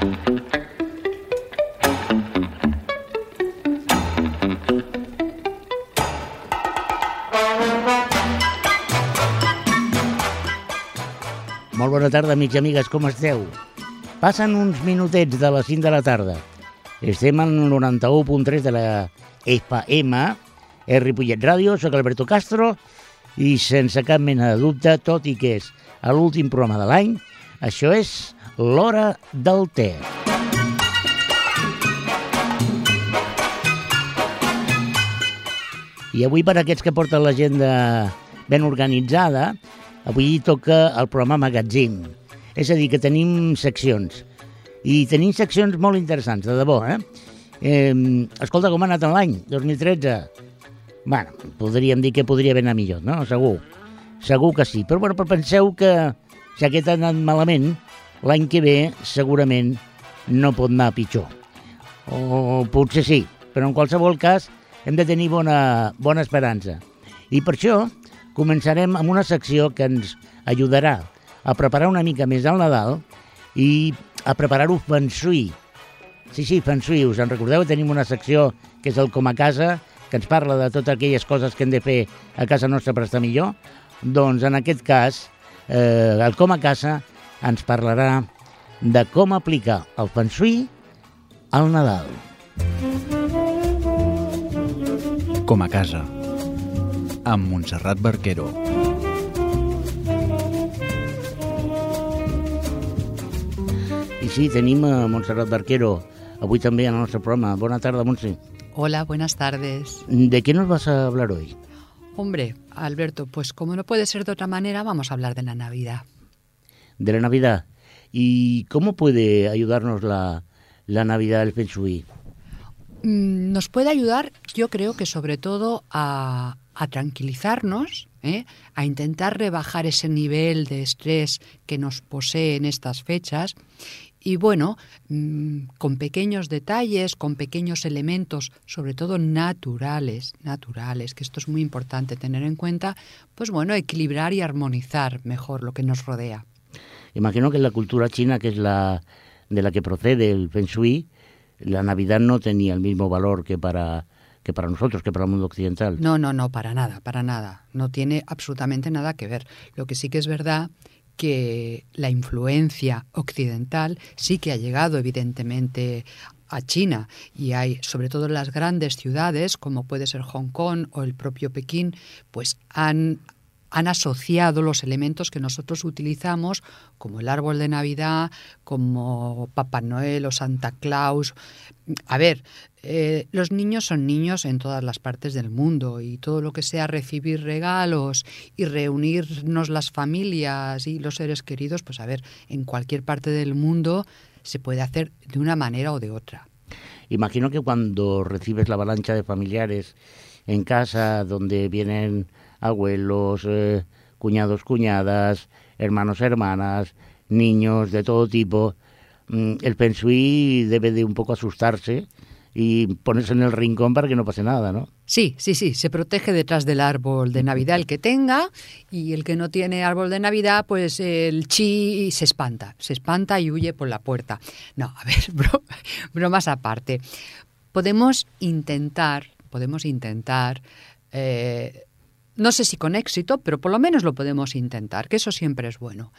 Molt bona tarda, amics i amigues, com esteu? Passen uns minutets de les 5 de la tarda. Estem al 91.3 de la FM, és Ripollet Ràdio, sóc Alberto Castro, i sense cap mena de dubte, tot i que és l'últim programa de l'any, això és l'Hora del Té. I avui, per aquests que porten l'agenda ben organitzada, avui toca el programa Magatzin. És a dir, que tenim seccions. I tenim seccions molt interessants, de debò, eh? eh escolta, com ha anat l'any 2013? Bueno, podríem dir que podria haver anat millor, no? Segur. Segur que sí. Però, bueno, penseu que si aquest ha anat malament, l'any que ve segurament no pot anar pitjor. O potser sí, però en qualsevol cas hem de tenir bona, bona esperança. I per això començarem amb una secció que ens ajudarà a preparar una mica més el Nadal i a preparar-ho feng shui. Sí, sí, feng shui, us en recordeu? Tenim una secció que és el Com a Casa, que ens parla de totes aquelles coses que hem de fer a casa nostra per estar millor. Doncs en aquest cas, eh, el Com a Casa ens parlarà de com aplicar el feng shui al Nadal. Com a casa, amb Montserrat Barquero. I sí, tenim a Montserrat Barquero avui també en el nostre programa. Bona tarda, Montse. Hola, buenas tardes. ¿De qué nos vas a hablar hoy? Hombre, Alberto, pues como no puede ser de otra manera, vamos a hablar de la Navidad. De la Navidad. ¿Y cómo puede ayudarnos la, la Navidad del Feng Shui? Mm, Nos puede ayudar, yo creo que sobre todo a, a tranquilizarnos, ¿eh? a intentar rebajar ese nivel de estrés que nos posee en estas fechas y bueno, mm, con pequeños detalles, con pequeños elementos, sobre todo naturales, naturales, que esto es muy importante tener en cuenta, pues bueno, equilibrar y armonizar mejor lo que nos rodea. Imagino que en la cultura china, que es la de la que procede el Feng Shui, la Navidad no tenía el mismo valor que para, que para nosotros, que para el mundo occidental. No, no, no, para nada, para nada. No tiene absolutamente nada que ver. Lo que sí que es verdad que la influencia occidental sí que ha llegado evidentemente a China y hay sobre todo las grandes ciudades como puede ser Hong Kong o el propio Pekín pues han han asociado los elementos que nosotros utilizamos, como el árbol de Navidad, como Papá Noel o Santa Claus. A ver, eh, los niños son niños en todas las partes del mundo y todo lo que sea recibir regalos y reunirnos las familias y los seres queridos, pues a ver, en cualquier parte del mundo se puede hacer de una manera o de otra. Imagino que cuando recibes la avalancha de familiares en casa, donde vienen abuelos, eh, cuñados, cuñadas, hermanos, hermanas, niños de todo tipo, mm, el Feng Shui debe de un poco asustarse y ponerse en el rincón para que no pase nada, ¿no? Sí, sí, sí, se protege detrás del árbol de Navidad el que tenga y el que no tiene árbol de Navidad, pues el chi se espanta, se espanta y huye por la puerta. No, a ver, bro- bromas aparte. Podemos intentar, podemos intentar, eh, no sé si con éxito, pero por lo menos lo podemos intentar, que eso siempre es bueno.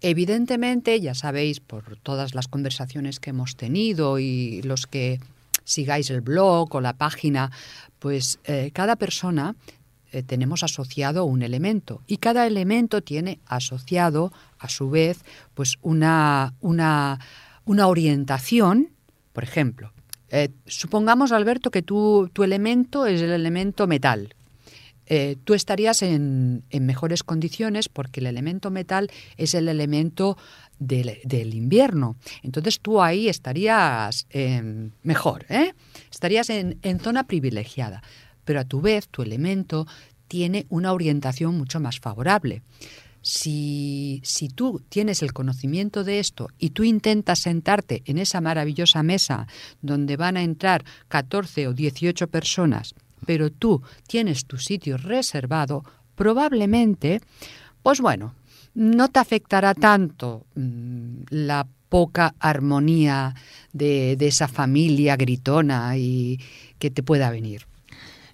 Evidentemente, ya sabéis por todas las conversaciones que hemos tenido y los que sigáis el blog o la página, pues eh, cada persona eh, tenemos asociado un elemento y cada elemento tiene asociado a su vez pues una, una, una orientación, por ejemplo. eh, supongamos, Alberto, que tú, tu elemento es el elemento metal. Tú estarías en, en mejores condiciones porque el elemento metal es el elemento del, invierno. Entonces tú ahí estarías eh, mejor, ¿eh? estarías en, en zona privilegiada. Pero a tu vez tu elemento tiene una orientación mucho más favorable. Si, si tú tienes el conocimiento de esto y tú intentas sentarte en esa maravillosa mesa donde van a entrar 14 o 18 personas, pero tú tienes tu sitio reservado, probablemente, pues bueno, no te afectará tanto mm, la poca armonía de, de esa familia gritona y que te pueda venir.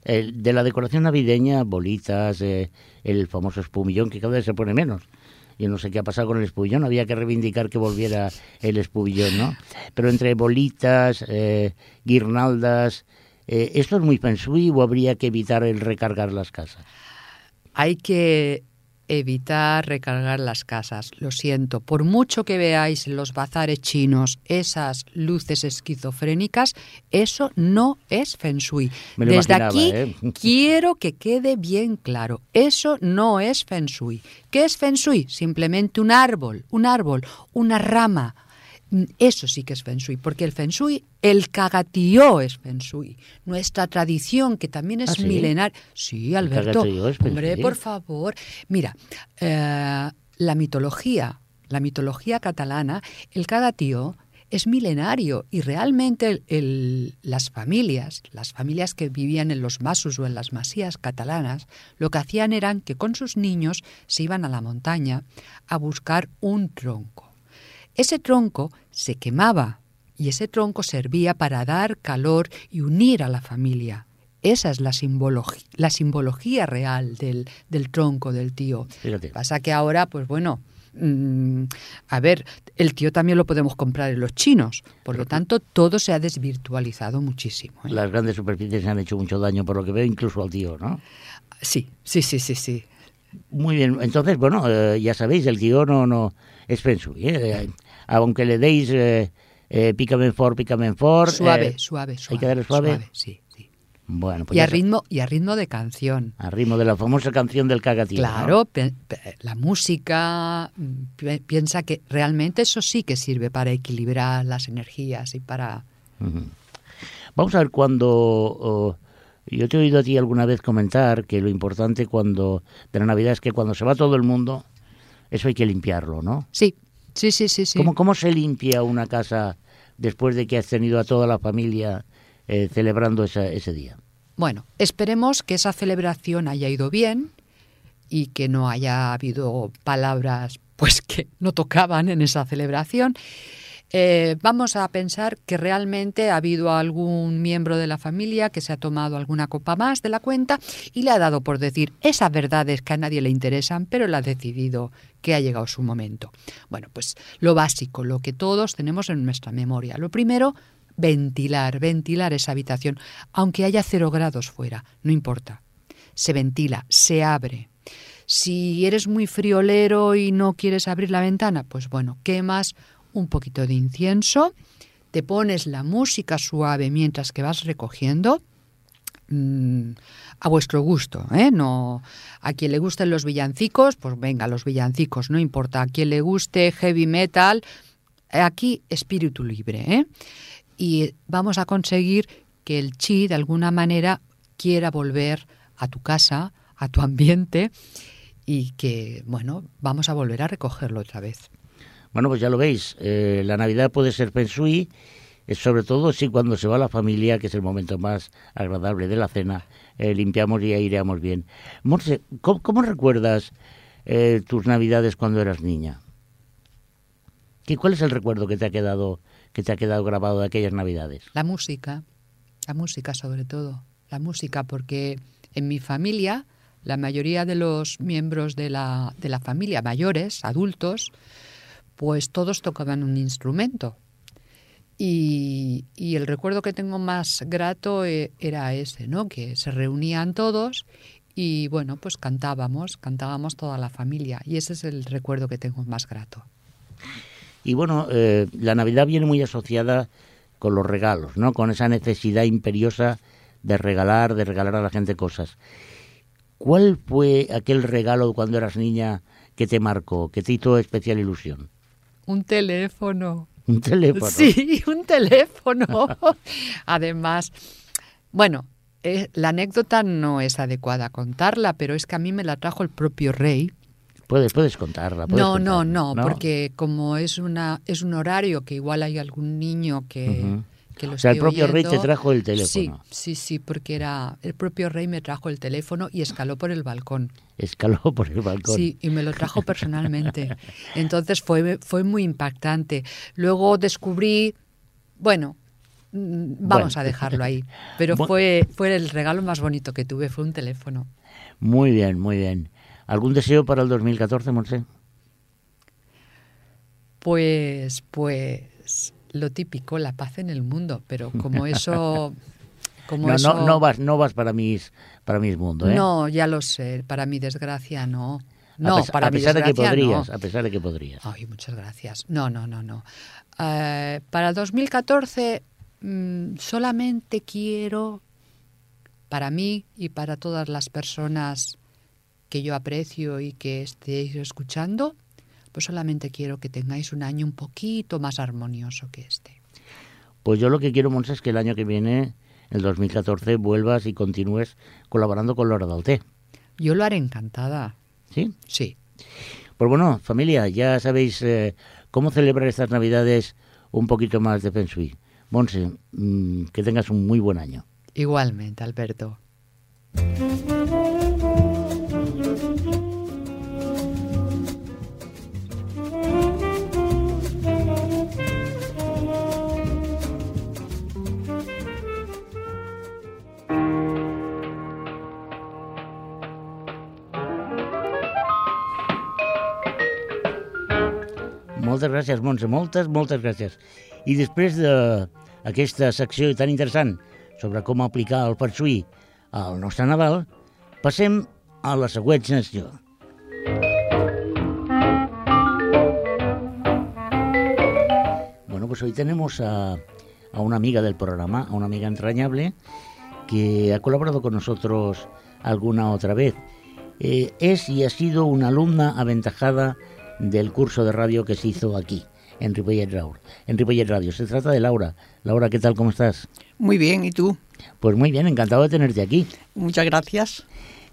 El- de la decoración navideña, bolitas, eh, el famoso espumillón, que cada vez se pone menos. Yo no sé qué ha pasado con el espumillón, había que reivindicar que volviera el espumillón, ¿no? Pero entre bolitas, eh, guirnaldas, eh, ¿esto es muy feng shui o habría que evitar el recargar las casas? Hay que evitar recargar las casas. Lo siento, por mucho que veáis en los bazares chinos esas luces esquizofrénicas, eso no es feng shui. Desde imaginaba, aquí ¿eh? quiero que quede bien claro, eso no es feng shui. ¿Qué es feng shui? Simplemente un árbol, un árbol, una rama. Mm, Eso sí que es Feng Shui, porque el Feng Shui, el cagatío es Feng Shui. Nuestra tradición, que también es ¿Ah, sí? milenaria. Sí, Alberto. es Hombre, por favor. Mira, eh, la mitología, la mitología catalana, el cagatío es milenario y realmente el- el- las familias, las familias que vivían en los masos o en las masías catalanas, lo que hacían eran que con sus niños se iban a la montaña a buscar un tronco. Ese tronco se quemaba y ese tronco servía para dar calor y unir a la familia. Esa es la, simbologi- la simbología real del, del tronco del tío. Fíjate. Pasa que ahora, pues bueno, mm, a ver, el tío también lo podemos comprar en los chinos. Por lo tanto, todo se ha desvirtualizado muchísimo. ¿eh? Las grandes superficies han hecho mucho daño, por lo que veo, incluso al tío, ¿no? Sí, sí, sí, sí, sí. Muy bien, entonces, bueno, eh, ya sabéis, el tío no, no shui, ¿eh? Aunque le deis eh, eh, pícame for, pícame for. Suave, eh, suave, suave. que darle suave? sí, sí. Bueno, pues Y a ritmo, y a ritmo de canción. a ritmo de la famosa canción del cagatío. ¿no? Claro, pe- pe- la música mm, pi- piensa que realmente eso sí que sirve para equilibrar las energías y para... Vamos a ver cuando... oh, yo te he oído a ti alguna vez comentar que lo importante cuando de la Navidad es que cuando se va todo el mundo, eso hay que limpiarlo, ¿no? Sí, sí, sí, sí, sí. ¿Cómo, ¿Cómo se limpia una casa después de que has tenido a toda la familia eh, celebrando esa- ese día? Bueno, esperemos que esa celebración haya ido bien y que no haya habido palabras pues que no tocaban en esa celebración. Eh, vamos a pensar que realmente ha habido algún miembro de la familia que se ha tomado alguna copa más de la cuenta y le ha dado por decir esas verdades que a nadie le interesan, pero él ha decidido que ha llegado su momento. Bueno, pues lo básico, lo que todos tenemos en nuestra memoria. Lo primero, ventilar, ventilar esa habitación, aunque haya cero grados fuera, no importa. Se ventila, se abre. Si eres muy friolero y no quieres abrir la ventana, pues bueno, quemas un poquito de incienso, te pones la música suave mientras que vas recogiendo, mm, a vuestro gusto, ¿eh? No, a quien le gusten los villancicos, pues venga, los villancicos, no importa. A quien le guste heavy metal, aquí espíritu libre, ¿eh? Y vamos a conseguir que el chi, de alguna manera, quiera volver a tu casa, a tu ambiente, y que, bueno, vamos a volver a recogerlo otra vez. Bueno, pues ya lo veis, eh, la Navidad puede ser feng shui, eh, sobre todo si cuando se va la familia, que es el momento más agradable de la cena, eh, limpiamos y aireamos bien. Monse, ¿cómo, cómo recuerdas tus Navidades cuando eras niña? ¿Qué, ¿Cuál es el recuerdo que te ha quedado que te ha quedado grabado de aquellas Navidades? La música, la música sobre todo, la música, porque en mi familia, la mayoría de los miembros de la, de la familia, mayores, adultos, pues todos tocaban un instrumento. Y, el recuerdo que tengo más grato eh, era ese, ¿no? Que se reunían todos y bueno, pues cantábamos, cantábamos toda la familia. Y ese es el recuerdo que tengo más grato. Y bueno, eh, la Navidad viene muy asociada con los regalos, ¿no? Con esa necesidad imperiosa de regalar, de regalar a la gente cosas. ¿Cuál fue aquel regalo cuando eras niña que te marcó, que te hizo especial ilusión? Un teléfono. Un teléfono. Sí, un teléfono. Además, bueno, eh, la anécdota no es adecuada contarla, pero es que a mí me la trajo el propio rey. Puedes, puedes contarla. puedes No, no, contarla. no, porque como es una es un horario que igual hay algún niño que. Que lo O sea, el propio rey te trajo el teléfono. Sí, sí, sí, porque era el propio rey me trajo el teléfono y escaló por el balcón. Escaló por el balcón. Sí, y me lo trajo personalmente. Entonces fue, fue muy impactante. Luego descubrí, bueno, mm, vamos Bueno. a dejarlo ahí, pero fue, fue el regalo más bonito que tuve, fue un teléfono. Muy bien, muy bien. ¿Algún deseo para el 2014, Monse? Pues, pues, lo típico, la paz en el mundo, pero como eso... Como No, eso no, no vas, no vas para mis, para mis mundos, ¿eh? No, ya lo sé, para mi desgracia no. A No, para a mi pesar de que podrías, no. a pesar de que podrías. Ay, muchas gracias. No, no, no, no. Eh, para 2014 mm, solamente quiero, para mí y para todas las personas que yo aprecio y que estéis escuchando, pues solamente quiero que tengáis un año un poquito más armonioso que este. Pues yo lo que quiero, Monse, es que el año que viene, el 2014, vuelvas y continúes colaborando con Lora del Té. Yo lo haré encantada. ¿Sí? Sí. Pues bueno, familia, ya sabéis eh, cómo celebrar estas Navidades un poquito más de Feng Shui. Monse, mm, que tengas un muy buen año. Igualmente, Alberto. Moltes gràcies, Montse, moltes, moltes gràcies. I després d'aquesta secció tan interessant sobre com aplicar el Shui al nostre Nadal, passem a la següent secció. Bueno, pues hoy tenemos a, a una amiga del programa, a una amiga entrañable, que ha colaborado con nosotros alguna otra vez. Eh, es y ha sido una alumna aventajada del curso de radio que se hizo aquí, en Ripollet, Radio. en Ripollet Radio. Se trata de Laura. Laura, ¿qué tal? ¿Cómo estás? Muy bien, ¿y tú? Pues muy bien, encantado de tenerte aquí. Muchas gracias.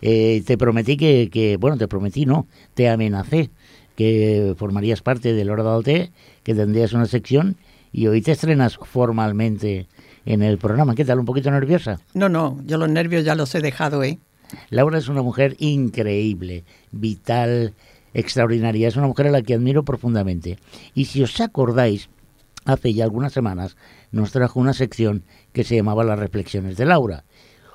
Eh, te prometí que, que- bueno, te prometí, no, te amenacé que formarías parte de Hora del Té, que tendrías una sección y hoy te estrenas formalmente en el programa. ¿Qué tal? ¿Un poquito nerviosa? No, no, yo los nervios ya los he dejado, ¿eh? Laura es una mujer increíble, vital, extraordinaria. Es una mujer a la que admiro profundamente. Y si os acordáis, hace ya algunas semanas nos trajo una sección que se llamaba Las reflexiones de Laura.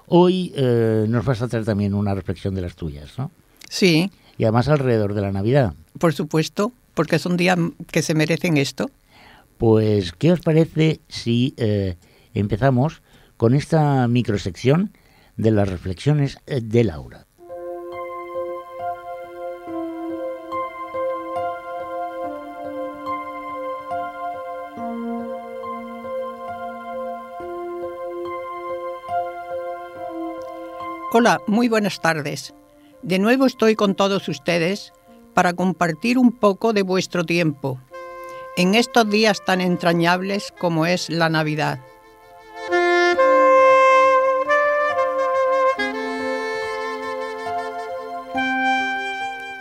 Hoy eh, nos vas a traer también una reflexión de las tuyas, ¿no? Sí, Y además alrededor de la Navidad. por supuesto, porque son días que se merecen esto. Pues, ¿qué os parece si eh, empezamos con esta microsección de las reflexiones eh, de Laura? Hola, muy buenas tardes. De nuevo estoy con todos ustedes para compartir un poco de vuestro tiempo en estos días tan entrañables como es la Navidad.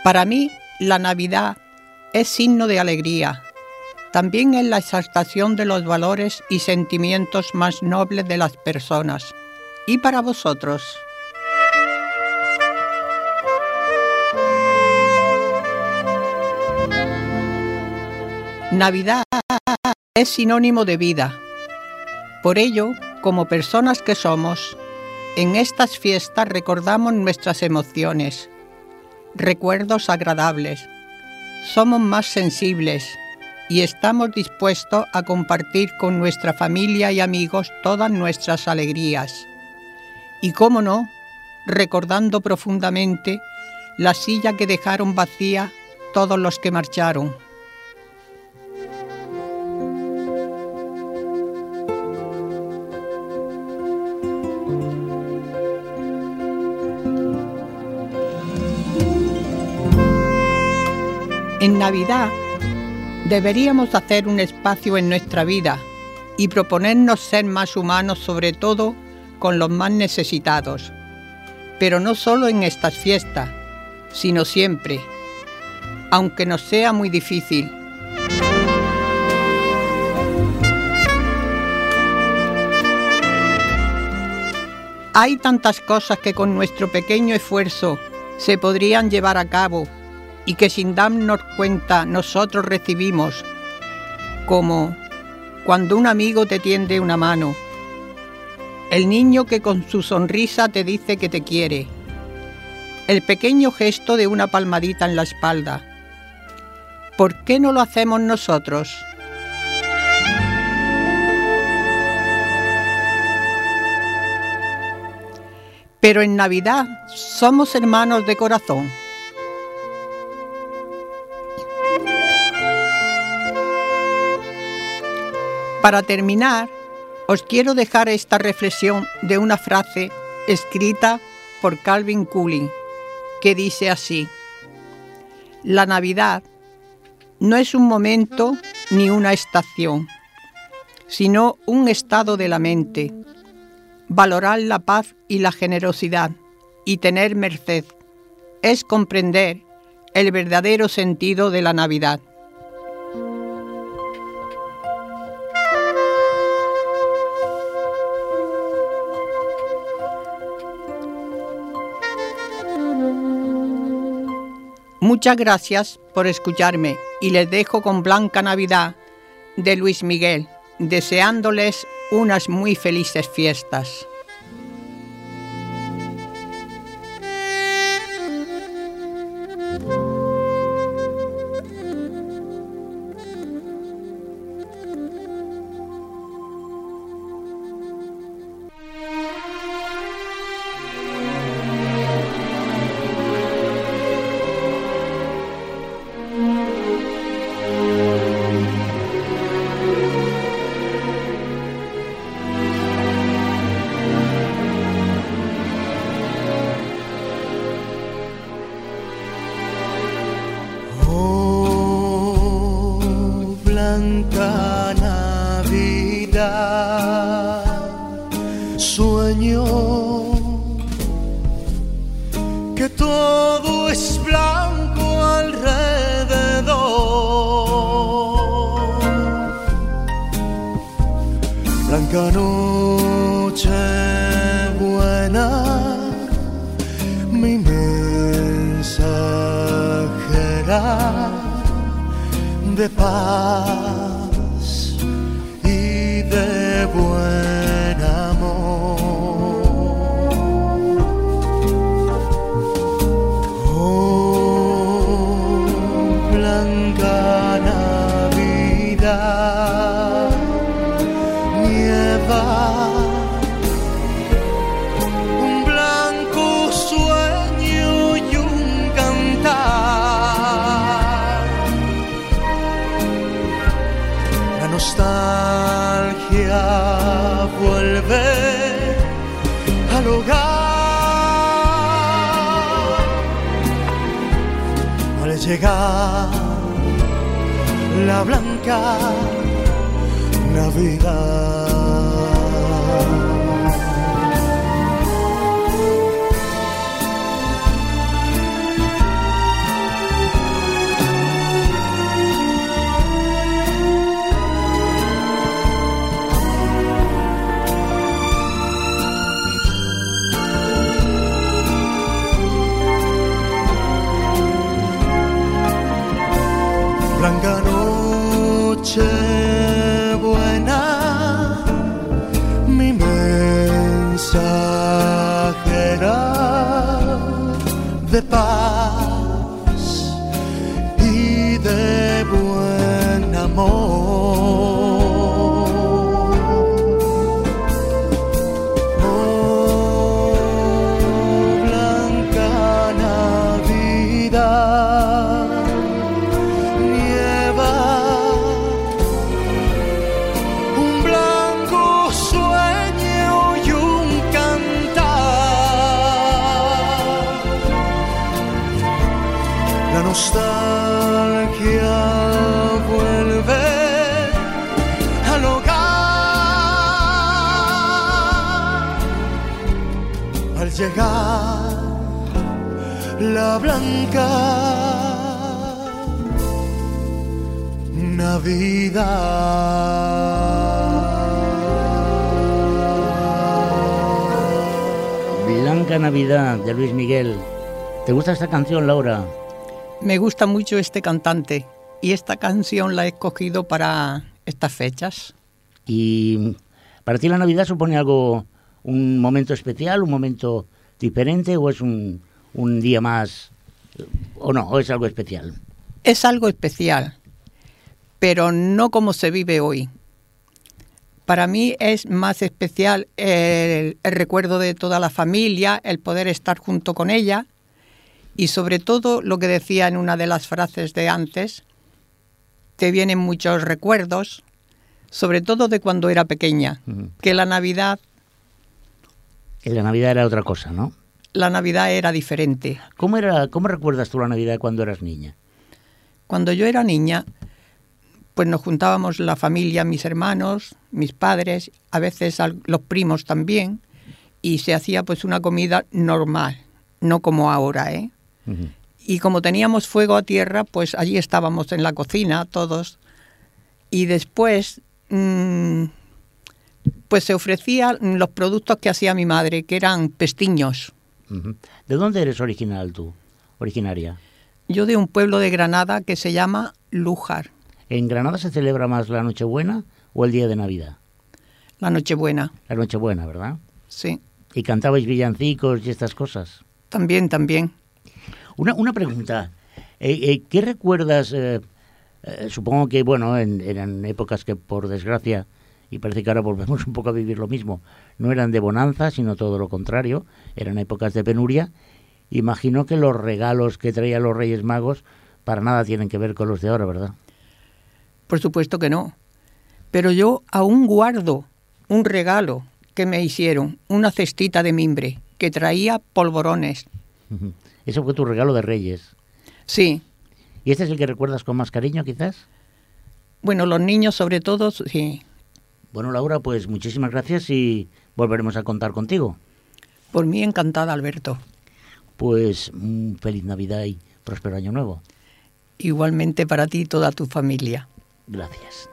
Para mí, la Navidad es signo de alegría. También es la exaltación de los valores y sentimientos más nobles de las personas. ¿Y para vosotros? Navidad es sinónimo de vida. Por ello, como personas que somos, en estas fiestas recordamos nuestras emociones, recuerdos agradables. Somos más sensibles y estamos dispuestos a compartir con nuestra familia y amigos todas nuestras alegrías. Y cómo no, recordando profundamente la silla que dejaron vacía todos los que marcharon. Deberíamos hacer un espacio en nuestra vida y proponernos ser más humanos sobre todo con los más necesitados. Pero no solo en estas fiestas, sino siempre, aunque nos sea muy difícil. Hay tantas cosas que con nuestro pequeño esfuerzo se podrían llevar a cabo y que sin darnos cuenta nosotros recibimos, como cuando un amigo te tiende una mano, el niño que con su sonrisa te dice que te quiere, el pequeño gesto de una palmadita en la espalda. ¿Por qué no lo hacemos nosotros? Pero en Navidad somos hermanos de corazón. Para terminar, os quiero dejar esta reflexión de una frase escrita por Calvin Coolin, que dice así, la Navidad no es un momento ni una estación, sino un estado de la mente, valorar la paz y la generosidad y tener merced es comprender el verdadero sentido de la Navidad. Muchas gracias por escucharme y les dejo con Blanca Navidad de Luis Miguel, deseándoles unas muy felices fiestas. todo es blanco alrededor. Blanca noche buena, mi mensajera de paz la blanca Navidad. De paz Navidad. Blanca Navidad de Luis Miguel. ¿Te gusta esta canción, Laura? Me gusta mucho este cantante y esta canción la he escogido para estas fechas. ¿Y para ti la Navidad supone algo, un momento especial, un momento diferente o es un, un día más, o no, o es algo especial? Es algo especial, pero no como se vive hoy. Para mí es más especial el, el recuerdo de toda la familia, el poder estar junto con ella y sobre todo lo que decía en una de las frases de antes, te vienen muchos recuerdos, sobre todo de cuando era pequeña, que la Navidad, Que la Navidad era otra cosa, ¿no? la Navidad era diferente. ¿Cómo, era, ¿Cómo recuerdas tú la Navidad cuando eras niña? Cuando yo era niña, pues nos juntábamos la familia, mis hermanos, mis padres, a veces los primos también, y se hacía pues una comida normal, no como ahora, ¿eh? Y como teníamos fuego a tierra, pues allí estábamos en la cocina todos. Y después, mm, pues se ofrecían los productos que hacía mi madre, que eran pestiños. ¿De dónde eres original tú? Originaria. Yo de un pueblo de Granada que se llama Lújar, ¿En Granada se celebra más la Nochebuena o el día de Navidad? la Nochebuena, La Nochebuena, ¿verdad? sí. ¿Y cantabais villancicos y estas cosas? También, también. Una, una pregunta. Eh, eh, ¿Qué recuerdas? eh, supongo que, bueno, en- eran épocas que, por desgracia, y parece que ahora volvemos un poco a vivir lo mismo, no eran de bonanza, sino todo lo contrario, eran épocas de penuria. Imagino que los regalos que traían los Reyes Magos para nada tienen que ver con los de ahora, ¿verdad? Por supuesto que no. Pero yo aún guardo un regalo que me hicieron, una cestita de mimbre que traía polvorones. Eso fue tu regalo de Reyes. Sí, ¿Y este es el que recuerdas con más cariño, quizás? bueno, los niños sobre todo, sí. Bueno, Laura, pues muchísimas gracias y volveremos a contar contigo. Por mí encantada, Alberto. Pues mm, feliz Navidad y próspero año nuevo. Igualmente para ti y toda tu familia. Gracias.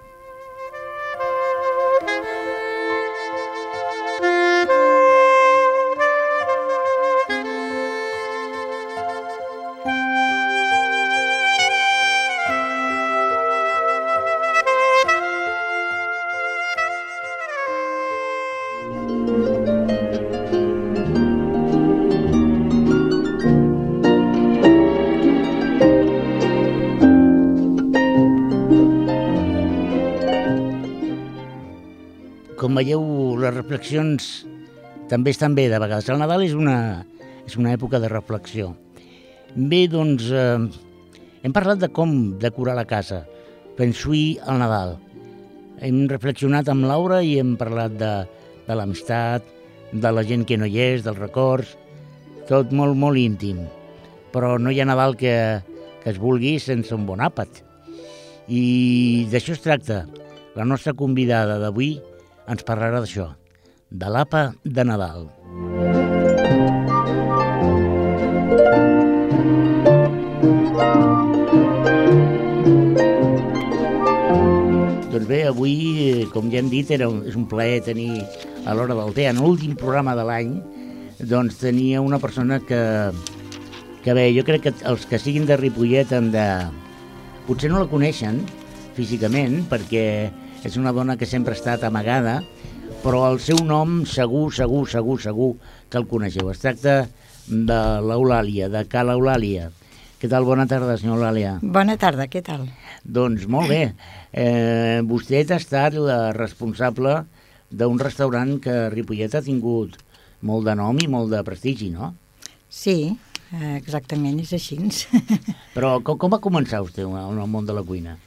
Reflexions també estan bé de vegades. El Nadal és una, és una època de reflexió. Bé, doncs, eh, hem parlat de com decorar la casa, feng shui al Nadal. Hem reflexionat amb Laura i hem parlat de, de l'amistat, de la gent que no hi és, dels records, tot molt, molt íntim. Però no hi ha Nadal que, que es vulgui sense un bon àpat. I d'això es tracta. La nostra convidada d'avui ens parlarà d'això, de l'APA de Nadal. Doncs bé, avui, eh, com ja hem dit, era un, és un plaer tenir a l'hora del té, en l'últim programa de l'any, doncs tenia una persona que, que bé, jo crec que els que siguin de Ripollet han de... Potser no la coneixen físicament, perquè és una dona que sempre ha estat amagada, però el seu nom segur, segur, segur, segur que el coneixeu. Es tracta de l'Eulàlia, de Cala Eulàlia. Què tal? Bona tarda, senyor Eulàlia. Bona tarda, què tal? Doncs molt bé. Eh, vostè ha estat la responsable d'un restaurant que a Ripollet ha tingut molt de nom i molt de prestigi, no? Sí, eh, exactament, és així. Però com, com va començar vostè en el món de la cuina?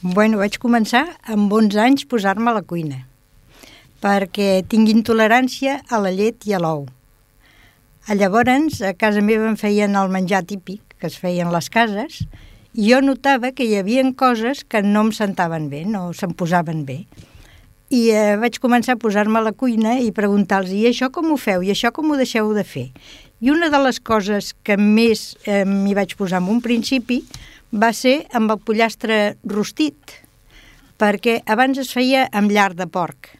bueno, vaig començar amb 11 anys posar-me a la cuina, perquè tinc intolerància a la llet i a l'ou. Llavors, a casa meva em feien el menjar típic, que es feien les cases, i jo notava que hi havia coses que no em sentaven bé, no se'm posaven bé. I eh, vaig començar a posar-me a la cuina i preguntar-los, i això com ho feu? I això com ho deixeu de fer? I una de les coses que més eh, m'hi vaig posar en un principi va ser amb el pollastre rostit, perquè abans es feia amb llar de porc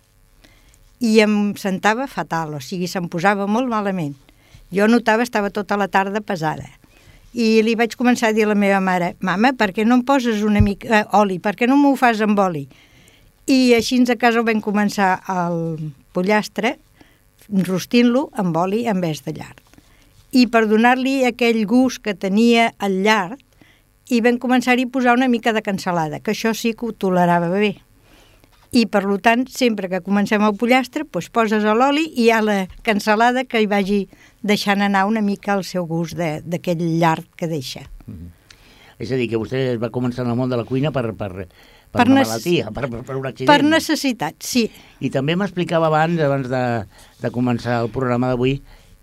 i em sentava fatal, o sigui, se'm posava molt malament. Jo notava, estava tota la tarda pesada. I li vaig començar a dir a la meva mare, mama, per què no em poses una mica eh, oli? Per què no m'ho fas amb oli? I així a casa vam començar el pollastre, rostint-lo amb oli en vez de llard. I per donar-li aquell gust que tenia el llard, i vam començar-hi a posar una mica de cansalada, que això sí que ho tolerava bé. I, per tant, sempre que comencem el pollastre, doncs poses l'oli i ha la cansalada que hi vagi deixant anar una mica el seu gust de- d'aquell llard que deixa. És a dir, que vostè va començar en el món de la cuina per, per, per, Per una malaltia, per, per, per un accident. Per necessitat, sí. I també m'explicava abans, abans de, de començar el programa d'avui,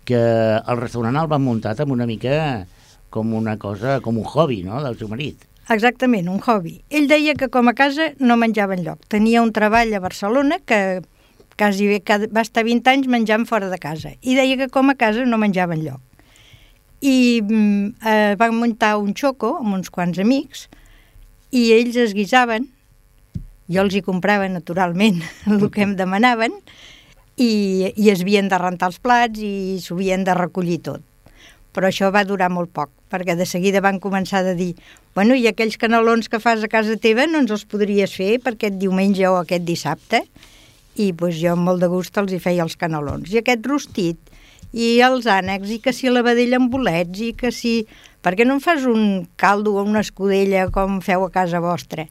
que el restaurant el van muntat amb una mica com una cosa, com un hobby, no?, del seu marit. Exactament, un hobby. Ell deia que com a casa no menjava enlloc. Tenia un treball a Barcelona que quasi bé va estar 20 anys menjant fora de casa. I deia que com a casa no menjava enlloc. I mm, eh, van muntar un xoco amb uns quants amics i ells es guisaven, jo els hi comprava naturalment el que em demanaven, i, i es havien de rentar els plats i s'ho havien de recollir tot però això va durar molt poc, perquè de seguida van començar a dir bueno, i aquells canelons que fas a casa teva no ens els podries fer per aquest diumenge o aquest dissabte? I pues, jo amb molt de gust els hi feia els canelons. I aquest rostit, i els ànecs, i que si la vedella amb bolets, i que si... Per què no em fas un caldo o una escudella com feu a casa vostra?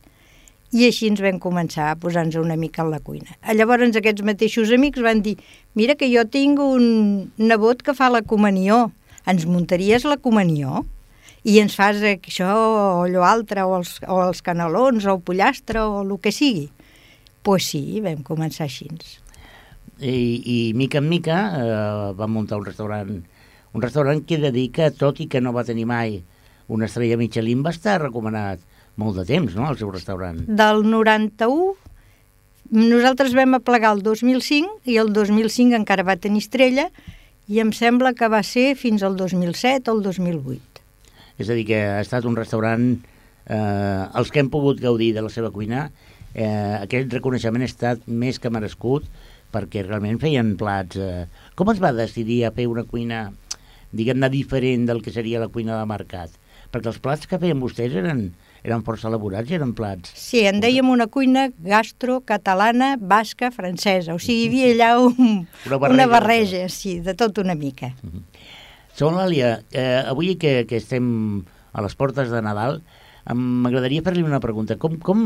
I així ens vam començar a posar-nos una mica en la cuina. Llavors aquests mateixos amics van dir mira que jo tinc un nebot que fa la comunió, ens muntaries la comunió? I ens fas això o allò altre, o els, o els canelons, o el pollastre, o el que sigui. Doncs pues sí, vam començar així. I, i mica en mica eh, va muntar un restaurant, un restaurant que he de dir que, tot i que no va tenir mai una estrella Michelin, va estar recomanat molt de temps, no?, el seu restaurant. Del 91, nosaltres vam aplegar el 2005, i el 2005 encara va tenir estrella, i em sembla que va ser fins al 2007 o el 2008. És a dir, que ha estat un restaurant... Eh, els que hem pogut gaudir de la seva cuina, eh, aquest reconeixement ha estat més que merescut perquè realment feien plats... Eh... Com es va decidir a fer una cuina, diguem-ne, diferent del que seria la cuina de mercat? Perquè els plats que feien vostès eren, eren força elaborats i eren plats. Sí, en dèiem una cuina gastro, catalana, basca, francesa. O sigui, hi havia allà un, Una barreja. una barreja, sí, de tot una mica. Segon l'Àlia, eh, avui que, que estem a les portes de Nadal, m'agradaria fer-li una pregunta. Com, com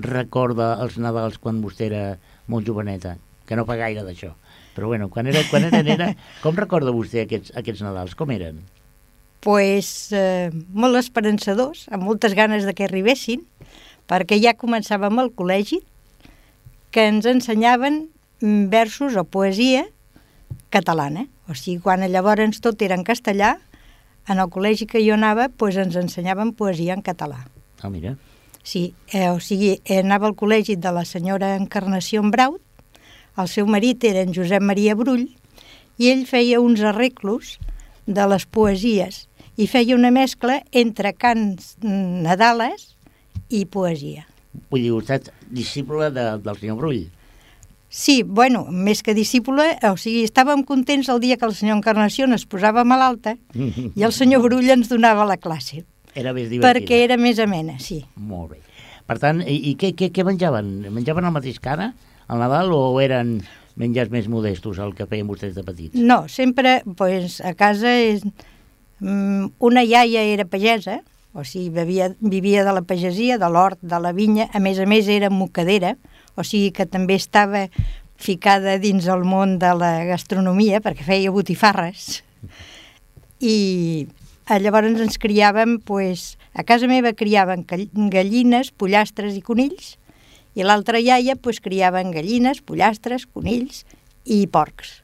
recorda els Nadals quan vostè era molt joveneta? Que no fa gaire d'això. Però bueno, quan era, quan era nena, com recorda vostè aquests, aquests Nadals? Com eren? Pues, eh, molt esperançadors, amb moltes ganes de que arribessin, perquè ja començàvem al col·legi, que ens ensenyaven versos o poesia catalana. O sigui, quan llavors tot era en castellà, en el col·legi que jo anava pues, ens ensenyaven poesia en català. Ah, mira. Sí, eh, o sigui, eh, anava al col·legi de la senyora Encarnació Braut, el seu marit era en Josep Maria Brull, i ell feia uns arreglos de les poesies i feia una mescla entre cants mm, nadales i poesia. Vull dir, vostè és discípula de, del senyor Brull. Sí, bueno, més que discípula, o sigui, estàvem contents el dia que el senyor Encarnació es posava malalta i el senyor Brull ens donava la classe, Era més divertida. perquè era més amena, sí. Molt bé. Per tant, i, i què, què, què menjaven? Menjaven el mateix que ara, al Nadal, o eren menjars més modestos, el que feien vostès de petits? No, sempre, pues, a casa és... Mm, una iaia era pagesa, o sigui, vivia, vivia de la pagesia, de l'hort, de la vinya, a més a més era mocadera, o sigui que també estava ficada dins el món de la gastronomia perquè feia botifarres. I eh, llavors ens criàvem, pues, a casa meva criaven gall- gallines, pollastres i conills, i l'altra iaia pues, criaven gallines, pollastres, conills i porcs.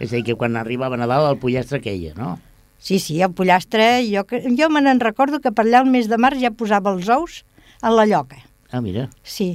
És a dir, que quan arribava Nadal el pollastre queia, no? Sí, sí, el pollastre, jo, jo me n'en recordo que per allà el mes de març ja posava els ous en la lloca. Ah, mira. Sí.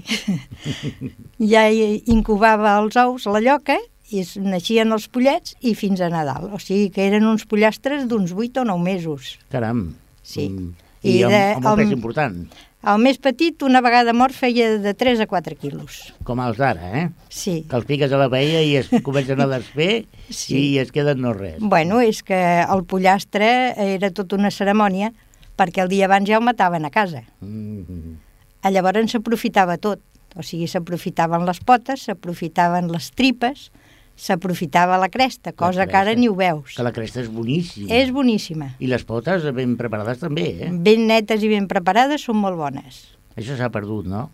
ja incubava els ous a la lloca i naixien els pollets i fins a Nadal. O sigui que eren uns pollastres d'uns 8 o 9 mesos. Caram. Sí. Mm. I, I amb, de- amb un pes amb- important. El més petit, una vegada mort, feia de 3 a 4 quilos. Com els d'ara, eh? Sí. Que els piques a la paella i es comencen a desfer Sí. i es queden no res. Bueno, és que el pollastre era tota una cerimònia perquè el dia abans ja el mataven a casa. Mm. A Llavors s'aprofitava tot. O sigui, s'aprofitaven les potes, s'aprofitaven les tripes, s'aprofitava la cresta, cosa que ara cresta. ni ho veus. Que la cresta és boníssima. És boníssima. I les potes ben preparades també, eh? Ben netes i ben preparades són molt bones. Això s'ha perdut, no?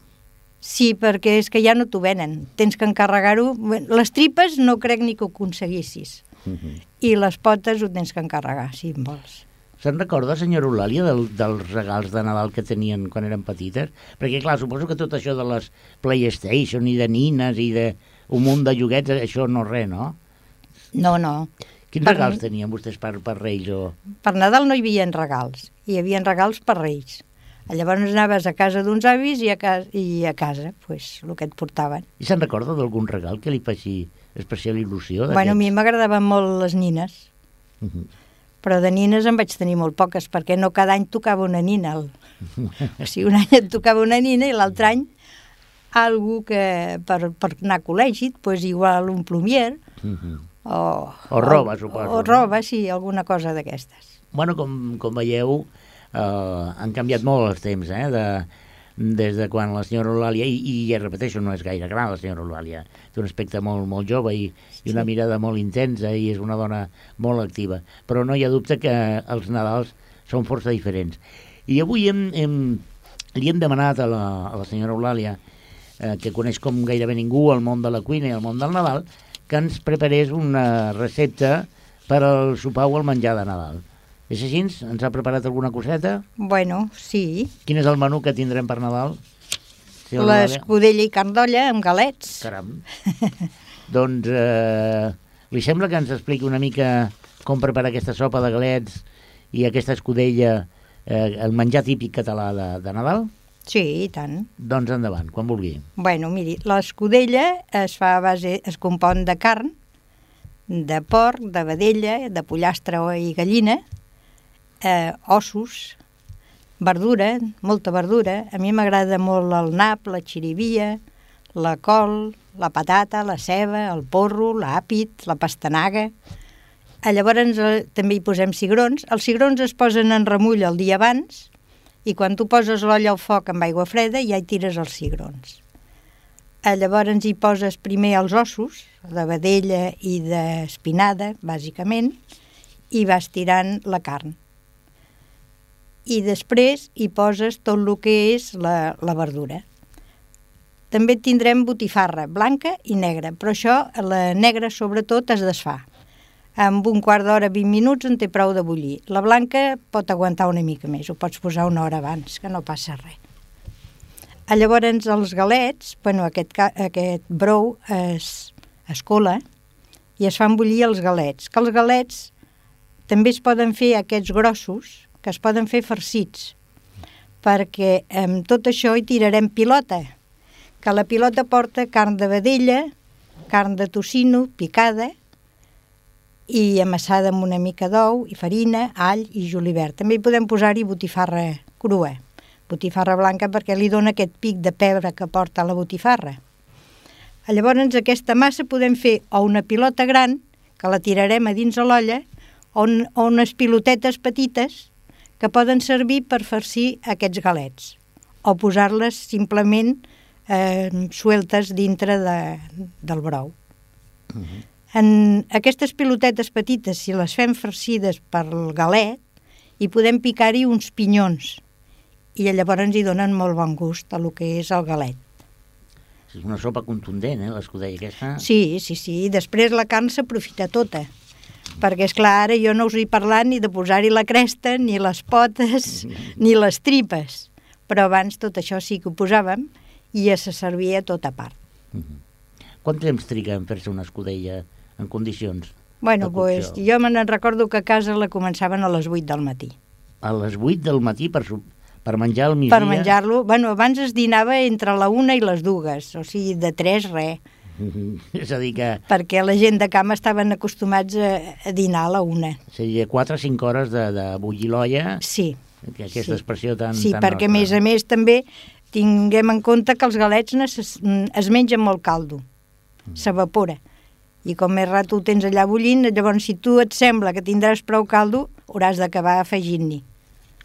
Sí, perquè és que ja no t'ho venen. Tens que encarregar-ho. Les tripes no crec ni que ho aconseguissis. Mhm. I les potes ho tens que encarregar, si en vols. Se'n recorda, senyora Eulàlia, del, dels regals de Nadal que tenien quan eren petites? Perquè, clar, suposo que tot això de les PlayStation i de nines i de un munt de lloguets, això no res, no? No, no. Quins Per- regals tenien vostès per, per Reis o... Per Nadal no hi havia regals, hi havia regals per Reis. Llavors anaves a casa d'uns avis i a, casa, i a casa, pues, el que et portaven. I se'n recorda d'algun regal que li faci especial il·lusió? Bueno, a mi m'agradaven molt les nines, Mhm. però de nines en vaig tenir molt poques, perquè no cada any tocava una nina. El... O sigui, un any et tocava una nina i l'altre any algú que per, per anar a col·legi, pues, igual un plumier, Mhm. o... O roba, suposo, O no? roba, sí, alguna cosa d'aquestes. Bueno, com, com veieu, eh, han canviat molt els temps, eh? De, des de quan la senyora Eulàlia, i, i ja repeteixo, no és gaire gran la senyora Eulàlia, té un aspecte molt, molt jove i, i una Sí. mirada molt intensa i és una dona molt activa, però no hi ha dubte que els Nadals són força diferents. I avui hem, hem, li hem demanat a la, a la senyora Eulàlia, eh, que coneix com gairebé ningú el món de la cuina i el món del Nadal, que ens preparés una recepta per al sopar o el menjar de Nadal. És així? Ens ha preparat alguna coseta? Bueno, sí, Quin és el menú que tindrem per Nadal? Eulàlia? l'escudella i carn d'olla amb galets. Caram. doncs, eh, li sembla que ens expliqui una mica com preparar aquesta sopa de galets i aquesta escudella, eh, el menjar típic català de, de Nadal? Sí, i tant. Doncs endavant, quan vulgui. Bueno, miri, l'escudella es fa a base, es compon de carn, de porc, de vedella, de pollastre i gallina, eh, ossos, verdura, molta verdura. A mi m'agrada molt el nap, la xirivia, la col, la patata, la ceba, el porro, l'àpid, la pastanaga. A llavors eh, també hi posem cigrons. Els cigrons es posen en remull el dia abans i quan tu poses l'olla al foc amb aigua freda ja hi tires els cigrons. A llavors hi poses primer els ossos, de vedella i d'espinada, bàsicament, i vas tirant la carn. I després hi poses tot el que és la, la verdura. També tindrem botifarra, blanca i negra, però això, la negra sobretot, es desfà. Amb un quart d'hora, 20 minuts, en té prou de bullir. La blanca pot aguantar una mica més, ho pots posar una hora abans, que no passa res. A llavors els galets, bueno, aquest, aquest brou es, es cola i es fan bullir els galets. Que els galets també es poden fer aquests grossos, que es poden fer farcits, perquè amb tot això hi tirarem pilota, que la pilota porta carn de vedella, carn de tocino picada i amassada amb una mica d'ou i farina, all i julivert. També hi podem posar-hi botifarra crua, botifarra blanca perquè li dona aquest pic de pebre que porta la botifarra. Llavors aquesta massa podem fer o una pilota gran, que la tirarem a dins de l'olla, o, o unes pilotetes petites que poden servir per farcir aquests galets o posar-les simplement eh, sueltes dintre de, del brou. En aquestes pilotetes petites, si les fem farcides per el galet, hi podem picar-hi uns pinyons i llavors hi donen molt bon gust a lo que és el galet. És una sopa contundent, eh, l'escudella aquesta. Sí, sí, sí. I després la carn s'aprofita tota. Perquè, és clar, ara jo no us he parlat ni de posar-hi la cresta, ni les potes, ni les tripes. Però abans tot això sí que ho posàvem i ja se servia tot a part. Quant temps triga en fer-se una escudella en condicions? Bueno, pues, jo me n'en recordo que a casa la començaven a les 8 del matí. A les 8 del matí per, per menjar al migdia? Per menjar-lo, bueno, abans es dinava entre la una i les dues, o sigui, de tres, res, És a dir, que perquè la gent de cama estaven acostumats a, a dinar a la una. seria 4 o 5 hores de, de bullir l'olla Sí, que aquesta Sí. expressió tan Sí, tan perquè a nostra. més a més també tinguem en compte que els galets necess... es mengen molt caldo, Mm. s'evapora. I com més rato ho tens allà bullint, llavors si tu et sembla que tindràs prou caldo, hauràs d'acabar afegint-n'hi.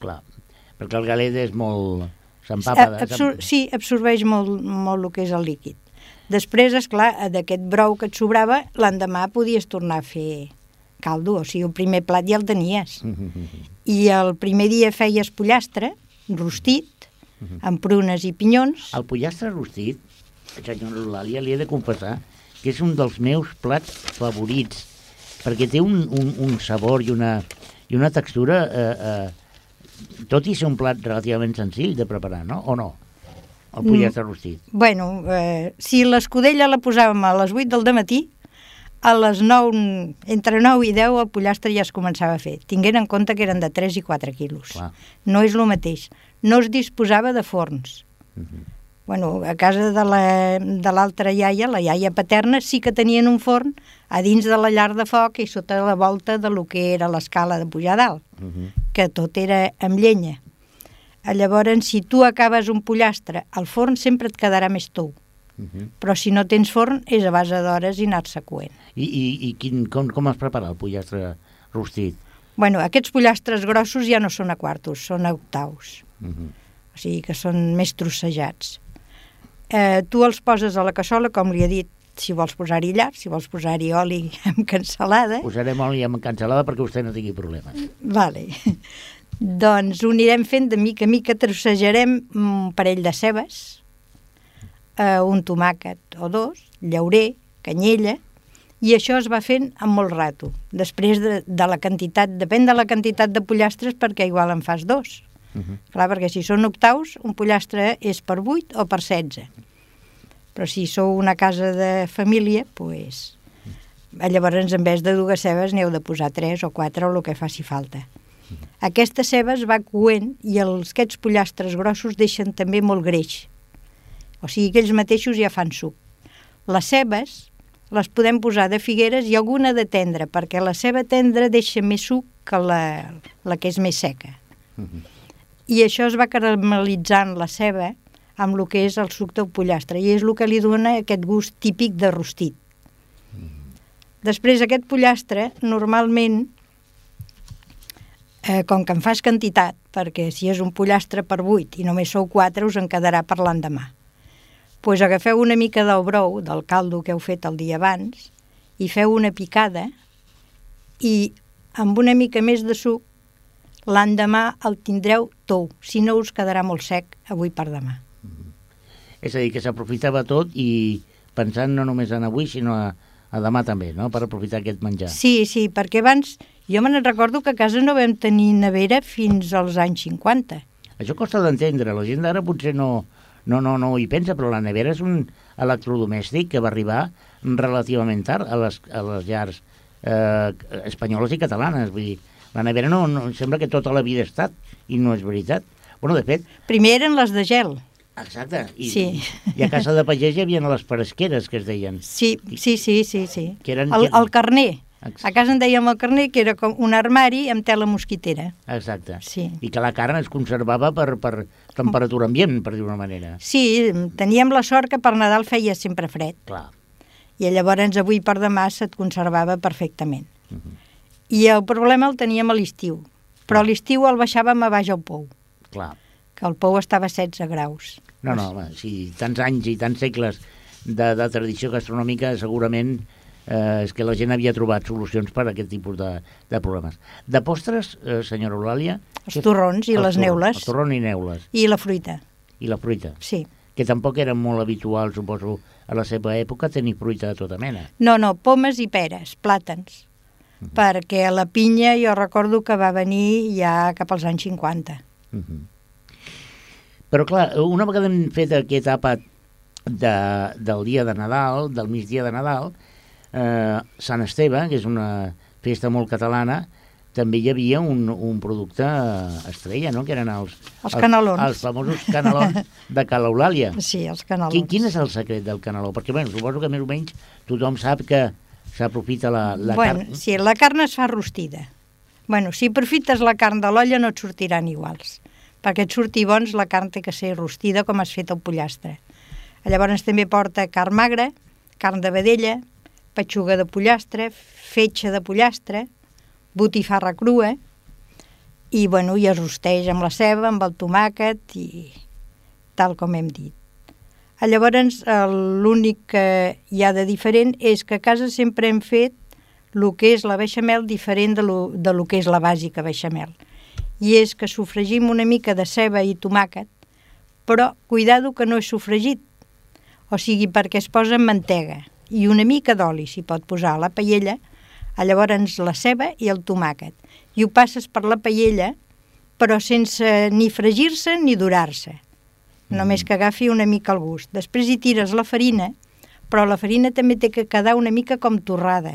Clar, perquè el galet és molt... S'empapa de... Absor sí, absorbeix molt, molt el que és el líquid. Després, és clar, d'aquest brou que et sobrava, l'endemà podies tornar a fer caldo, o sigui, el primer plat ja el tenies. I el primer dia feies pollastre, rostit, amb prunes i pinyons. El pollastre rostit, senyor Eulàlia, li he de confessar que és un dels meus plats favorits, perquè té un, un, un sabor i una, i una textura, eh, eh, tot i ser un plat relativament senzill de preparar, no? O no? El pollastre rostit. Bueno, eh, si l'escudella la posàvem a les 8 del matí, a les 9, entre 9 i 10 el pollastre ja es començava a fer, tinguent en compte que eren de 3 i 4 quilos. Clar. No és el mateix. No es disposava de forns. Mhm. Bueno, a casa de la- de l'altra iaia, la iaia paterna, sí que tenien un forn a dins de la llar de foc i sota la volta de lo que era l'escala de pujar dalt, Mhm. que tot era amb llenya. Llavors, si tu acabes un pollastre, al forn sempre et quedarà més tou. Mhm. Però si no tens forn, és a base d'hores i anar-se coent. I, i, i quin, com, com es prepara el pollastre rostit? Bueno, aquests pollastres grossos ja no són a quartos, són a octaus. Mhm. o sigui que són més trossejats. Eh, tu els poses a la cassola, com li he dit, si vols posar-hi llar, si vols posar-hi oli amb cansalada. Posarem oli amb cansalada perquè vostè no tingui problemes. Vale. doncs ho anirem fent de mica a mica, trossejarem un parell de cebes, eh, un tomàquet o dos, llaurer, canyella, i això es va fent amb molt rato. Després de, de la quantitat, depèn de la quantitat de pollastres perquè igual en fas dos. Mhm. Clar, perquè si són octaus, un pollastre és per 8 o per 16. Però si sou una casa de família, doncs, llavors en vez de dues cebes n'heu de posar 3 o 4 o el que faci falta. Aquesta ceba es va coent i els, aquests pollastres grossos deixen també molt greix. O sigui que ells mateixos ja fan suc. Les cebes les podem posar de figueres i alguna de tendra, perquè la ceba tendra deixa més suc que la, la que és més seca. Mhm. I això es va caramelitzant la ceba amb el que és el suc del pollastre i és el que li dona aquest gust típic de rostit. Després aquest pollastre normalment eh, com que en fas quantitat, perquè si és un pollastre per 8 i només sou 4 us en quedarà per l'endemà. Doncs pues agafeu una mica del brou, del caldo que heu fet el dia abans, i feu una picada i amb una mica més de suc l'endemà el tindreu tou, si no us quedarà molt sec avui per demà. És a dir, que s'aprofitava tot i pensant no només en avui, sinó a, a demà també, no?, per aprofitar aquest menjar. Sí, sí, perquè abans jo me'n recordo que a casa no vam tenir nevera fins als anys 50. Això costa d'entendre, la gent d'ara potser no, no, no, no hi pensa, però la nevera és un electrodomèstic que va arribar relativament tard a les, a les llars eh, espanyoles i catalanes. Vull dir, la nevera no, no, sembla que tota la vida ha estat, i no és veritat. Bueno, de fet, Primer eren les de gel. exacte, i, Sí. i a casa de pagès hi havia les peresqueres, que es deien. Sí, sí, sí, sí. sí. Que eren- El, el carner. Ex- A casa en dèiem el carner, que era com un armari amb tela mosquitera. Exacte. Sí. I que la carn es conservava per, per temperatura ambient, per dir-ho manera. Sí, teníem la sort que per Nadal feia sempre fred. Clar. I llavors avui per demà se't conservava perfectament. Mhm. I el problema el teníem a l'estiu. Però a l'estiu el baixàvem a baix al pou, Clar. que el pou estava a 16 graus. No, no, home, si tants anys i tants segles de, de tradició gastronòmica, segurament eh, és que la gent havia trobat solucions per a aquest tipus de, de problemes. De postres, eh, senyora Eulàlia... Els què- torrons i els les torrons, neules. El torrón i neules. I la fruita, I la fruita. sí. Que tampoc era molt habitual, suposo, a la seva època, tenir fruita de tota mena. No, no, pomes i peres, plàtans. Perquè la pinya jo recordo que va venir ja cap als anys 50. Mhm. Però, clar, una vegada hem fet aquest àpat de, del dia de Nadal, del migdia de Nadal, eh, Sant Esteve, que és una festa molt catalana, també hi havia un, un producte estrella, no?, que eren els... Els canelons. Els, famosos canelons de Cala Eulàlia. Sí, els canelons. Quin, quin és el secret del caneló? Perquè, bueno, suposo que més o menys tothom sap que s'aprofita la, la bueno, carn... sí, la carn es fa rostida. Bueno, si aprofites la carn de l'olla no et sortiran iguals, perquè et surti bons la carn té que ser rostida com has fet el pollastre. Llavors també porta carn magra, carn de vedella, petxuga de pollastre, fetge de pollastre, botifarra crua, i, bueno, i es rosteix amb la ceba, amb el tomàquet i tal com hem dit. Llavors, el- l'únic que hi ha de diferent és que a casa sempre hem fet el que és la beixamel diferent de lo, de lo que és la bàsica beixamel. I és que sofregim una mica de ceba i tomàquet, però cuidado que no és sofregit, o sigui, perquè es posa mantega i una mica d'oli s'hi pot posar a la paella, llavors la ceba i el tomàquet. I ho passes per la paella, però sense ni fregir-se ni durar-se. Només que agafi una mica el gust. Després hi tires la farina, però la farina també té que quedar una mica com torrada.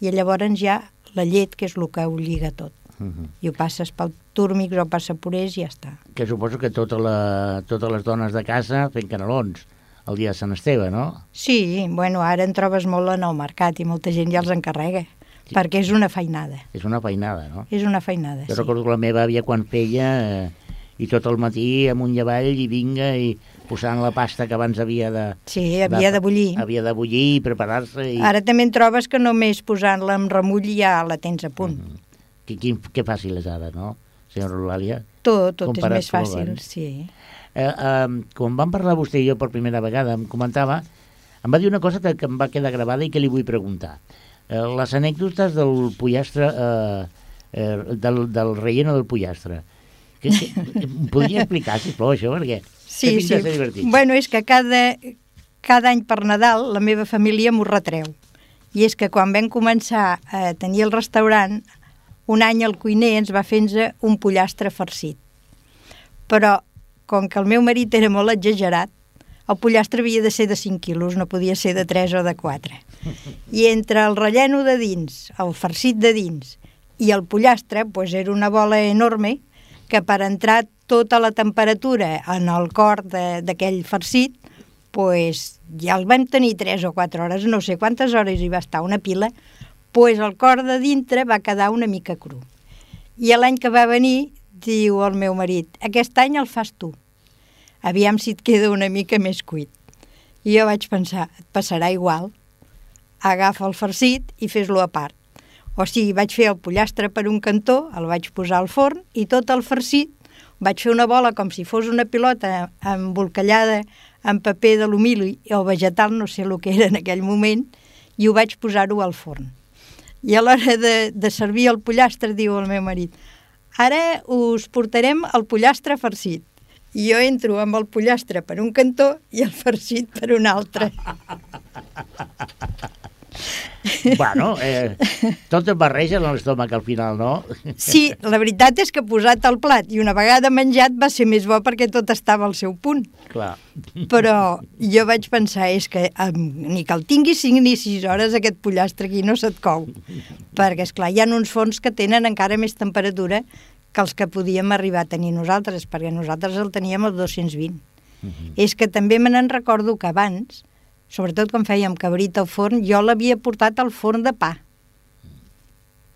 I llavors ja la llet, que és el que ho lliga tot. Mhm. I ho passes pel túrmix o passapurés i ja està. Que suposo que tota la, totes les dones de casa fent canelons el dia de Sant Esteve, no? Sí, bueno, ara en trobes molt en el mercat i molta gent ja els encarrega, sí. perquè és una feinada. És una feinada, no? És una feinada, Jo sí. recordo que la meva àvia quan feia eh, i tot el matí amunt i avall i vinga i posant la pasta que abans havia de... Sí, havia de bullir. Havia de bullir i preparar-se i... Ara també en trobes que només posant-la amb remull ja la tens a punt. Mhm. Que, quin, que fàcil és ara, no, senyora Eulàlia? Tot, tot és Comparat més amb fàcil, abans. sí. Eh, eh, quan vam parlar vostè i jo per primera vegada, em comentava, em va dir una cosa que, que em va quedar gravada i que li vull preguntar. Eh, les anècdotes del pollastre, eh, eh, del, del relleno del pollastre. Que, que, em podria explicar, sisplau, això, perquè Sí, sí. divertit. Bueno, és que cada, cada any per Nadal la meva família m'ho retreu. I és que quan vam començar a tenir el restaurant, un any el cuiner ens va fer un pollastre farcit. Però, com que el meu marit era molt exagerat, el pollastre havia de ser de 5 quilos, no podia ser de 3 o de 4. I entre el relleno de dins, el farcit de dins i el pollastre, doncs era una bola enorme que per entrar tota la temperatura en el cor d'aquell farcit, pues, ja el vam tenir 3 o 4 hores, no sé quantes hores hi va estar una pila, pues el cor de dintre va quedar una mica cru. I l'any que va venir, diu el meu marit, aquest any el fas tu. Aviam si et queda una mica més cuit. I jo vaig pensar, et passarà igual. Agafa el farcit i fes-lo a part. O sigui, vaig fer el pollastre per un cantó, el vaig posar al forn i tot el farcit vaig fer una bola com si fos una pilota embolcallada en paper d'alumini o vegetal, no sé el que era en aquell moment, i ho vaig posar-ho al forn. I a l'hora de, de servir el pollastre, diu el meu marit, ara us portarem el pollastre farcit. I jo entro amb el pollastre per un cantó i el farcit per un altre. Bueno, eh, tot es barreja en l'estómac al final, no? Sí, la veritat és que posat al plat i una vegada menjat va ser més bo perquè tot estava al seu punt. Clar. Però jo vaig pensar, és que um, ni que el tinguis 5 ni 6 hores aquest pollastre aquí no se't cou. Perquè, és clar hi ha uns forns que tenen encara més temperatura que els que podíem arribar a tenir nosaltres, perquè nosaltres el teníem als 220. És que també me n'en recordo que abans, sobretot quan fèiem cabrit al forn, jo l'havia portat al forn de pa.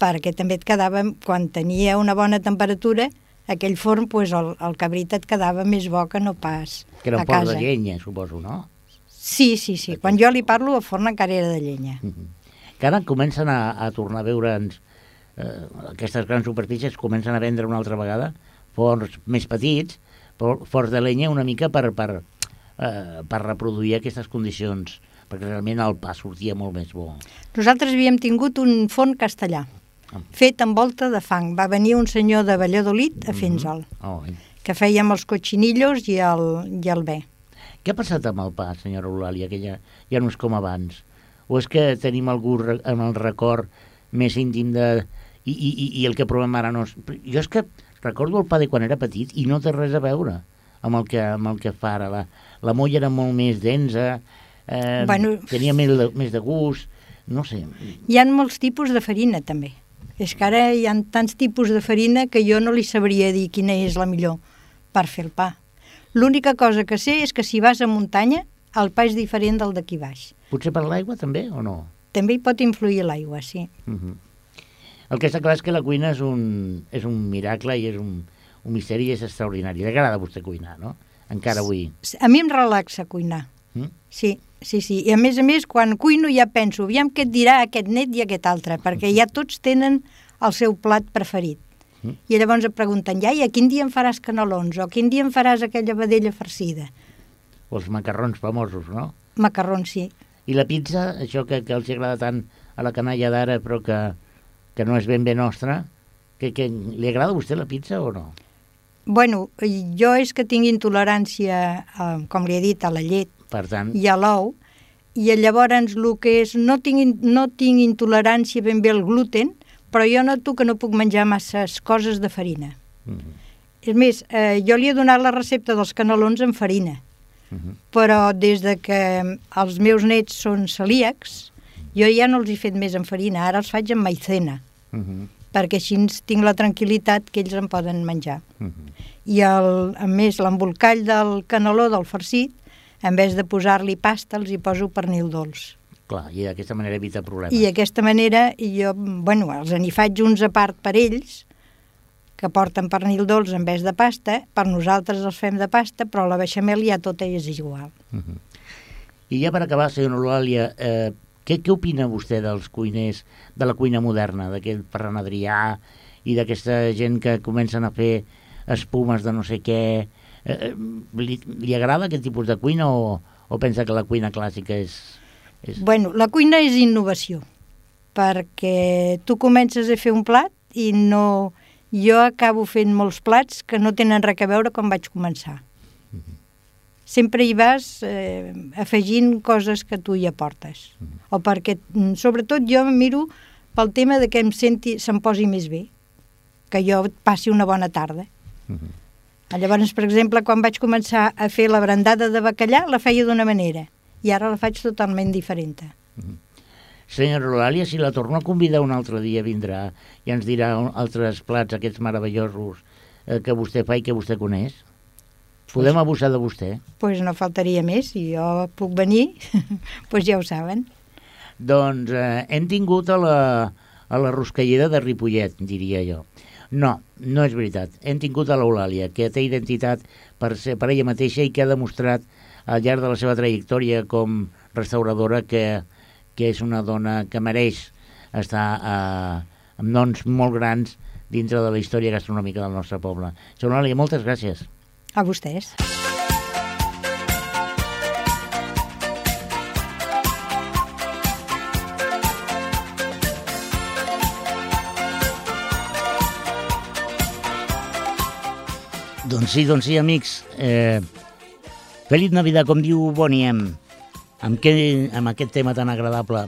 Perquè també et quedava, quan tenia una bona temperatura, aquell forn, pues, el, el cabrit et quedava més bo que no pas Que era a un port casa. de llenya, suposo, no? Sí, sí, sí. Quan jo li parlo, el forn encara era de llenya. que ara comencen a, a tornar a veure'ns eh, aquestes grans superfícies comencen a vendre una altra vegada forns més petits, forns de llenya una mica per, per, eh, per reproduir aquestes condicions perquè realment el pa sortia molt més bo. Nosaltres havíem tingut un forn castellà, fet amb volta de fang. Va venir un senyor de Valladolid a fer-nos-el, Oh, eh. que fèiem els cotxinillos i el, i el bé. Què ha passat amb el pa, senyora Eulàlia, que ja, ja no és com abans? O és que tenim algú en el record més íntim de... I, i, i el que provem ara no és... Jo és que recordo el pa de quan era petit i no té res a veure amb el que, amb el que fa ara. La, la molla era molt més densa, eh, Bueno, tenia més de, més de gust, no sé. Hi han molts tipus de farina, també. És que ara hi ha tants tipus de farina que jo no li sabria dir quina és la millor per fer el pa. L'única cosa que sé és que si vas a muntanya, el pa és diferent del d'aquí baix. Potser per l'aigua també o no? També hi pot influir l'aigua, sí. Uh -huh. El que està clar és que la cuina és un, és un miracle i és un, un misteri i és extraordinari. Li agrada a vostè cuinar, no? Encara avui. A mi em relaxa cuinar. Mm? Sí, sí, sí. I a més a més, quan cuino ja penso, aviam què et dirà aquest net i aquest altre, perquè ja tots tenen el seu plat preferit. Mm. I llavors em pregunten, iaia, quin dia em faràs canelons? O quin dia em faràs aquella vedella farcida? O els macarrons famosos, no? Macarrons, sí. I la pizza, això que, que els agrada tant a la canalla d'ara, però que, que no és ben bé nostra, que, que, li agrada a vostè la pizza o no? Bueno, jo és que tinc intolerància, a, com li he dit, a la llet Per tant, i a l'ou, i llavors el que és, no tinc, in- no tinc intolerància ben bé al gluten, però jo noto que no puc menjar masses coses de farina. Mhm, És més, eh, jo li he donat la recepta dels canelons amb farina, mhm. però des de que els meus nets són celíacs, jo ja no els he fet més amb farina, ara els faig amb maicena, Mhm, perquè així tinc la tranquil·litat que ells en poden menjar. mhm. I el, a més, l'embolcall del caneló del farcit, en vez de posar-li pasta, els hi poso pernil dolç. Clar, i d'aquesta manera evita problemes. I d'aquesta manera jo, bueno, els n'hi faig uns a part per ells, que porten pernil dolç en vez de pasta, per nosaltres els fem de pasta, però la beixamel ja tota és igual. Mhm. I ja per acabar, senyora Eulàlia, eh, què, què opina vostè dels cuiners de la cuina moderna, d'aquest Ferran Adrià i d'aquesta gent que comencen a fer espumes de no sé què? Eh, eh, li, li agrada aquest tipus de cuina o, o pensa que la cuina clàssica és... és... Bueno, la cuina és innovació, perquè tu comences a fer un plat i no... Jo acabo fent molts plats que no tenen res a veure com vaig començar. Sempre hi vas eh, afegint coses que tu hi aportes. O perquè, mm, sobretot, jo miro pel tema de que em senti, se'm posi més bé, que jo passi una bona tarda. Mhm. Llavors, per exemple, quan vaig començar a fer la brandada de bacallà, la feia d'una manera, i ara la faig totalment diferent. Senyora Eulàlia, si la torno a convidar un altre dia, vindrà i ens dirà altres plats, aquests meravellosos eh, que vostè fa i que vostè coneix. Podem abusar de vostè. pues no faltaria més, si jo puc venir, pues ja ho saben. Doncs eh, hem tingut a la, a la Roscallera de Ripollet, diria jo. No, no és veritat. Hem tingut a l'Eulàlia, que té identitat per, ser, per ella mateixa i que ha demostrat al llarg de la seva trajectòria com restauradora que, que és una dona que mereix estar eh, amb noms molt grans dintre de la història gastronòmica del nostre poble. Senyora Eulàlia, moltes gràcies. A vostès. Doncs sí, doncs sí, amics. Eh, Feliç Navidad, com diu Boniem, amb, què, amb aquest tema tan agradable.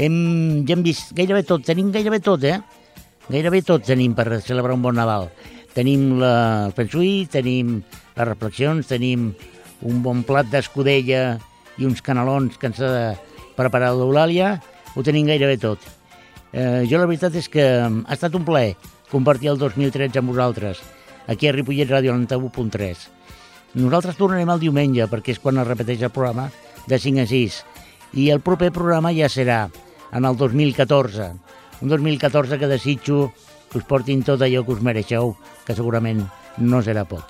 Hem, ja hem vist gairebé tot, tenim gairebé tot, eh? Gairebé tot tenim per celebrar un bon Nadal. Tenim la, el pensui, tenim les reflexions, tenim un bon plat d'escudella i uns canelons que ens ha preparat l'Eulàlia, ho tenim gairebé tot. Eh, jo la veritat és que ha estat un plaer compartir el 2013 amb vosaltres, aquí a Ripollet Ràdio 91.3. Nosaltres tornarem el diumenge, perquè és quan es repeteix el programa, de 5 a 6. I el proper programa ja serà en el 2014. Un 2014 que desitjo que us portin tot allò que us mereixeu, que segurament no serà poc.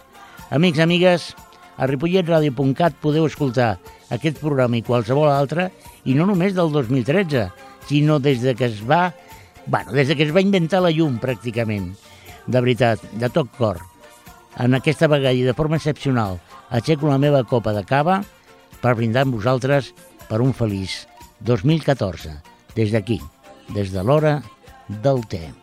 Amics, amigues, a ripolletradio.cat podeu escoltar aquest programa i qualsevol altre, i no només del 2013, sinó des de que es va, bueno, des de que es va inventar la llum, pràcticament. De veritat, de tot cor. En aquesta vegada i de forma excepcional, aixeco la meva copa de cava per brindar amb vosaltres per un feliç 2014, des d'aquí, des de l'hora del té.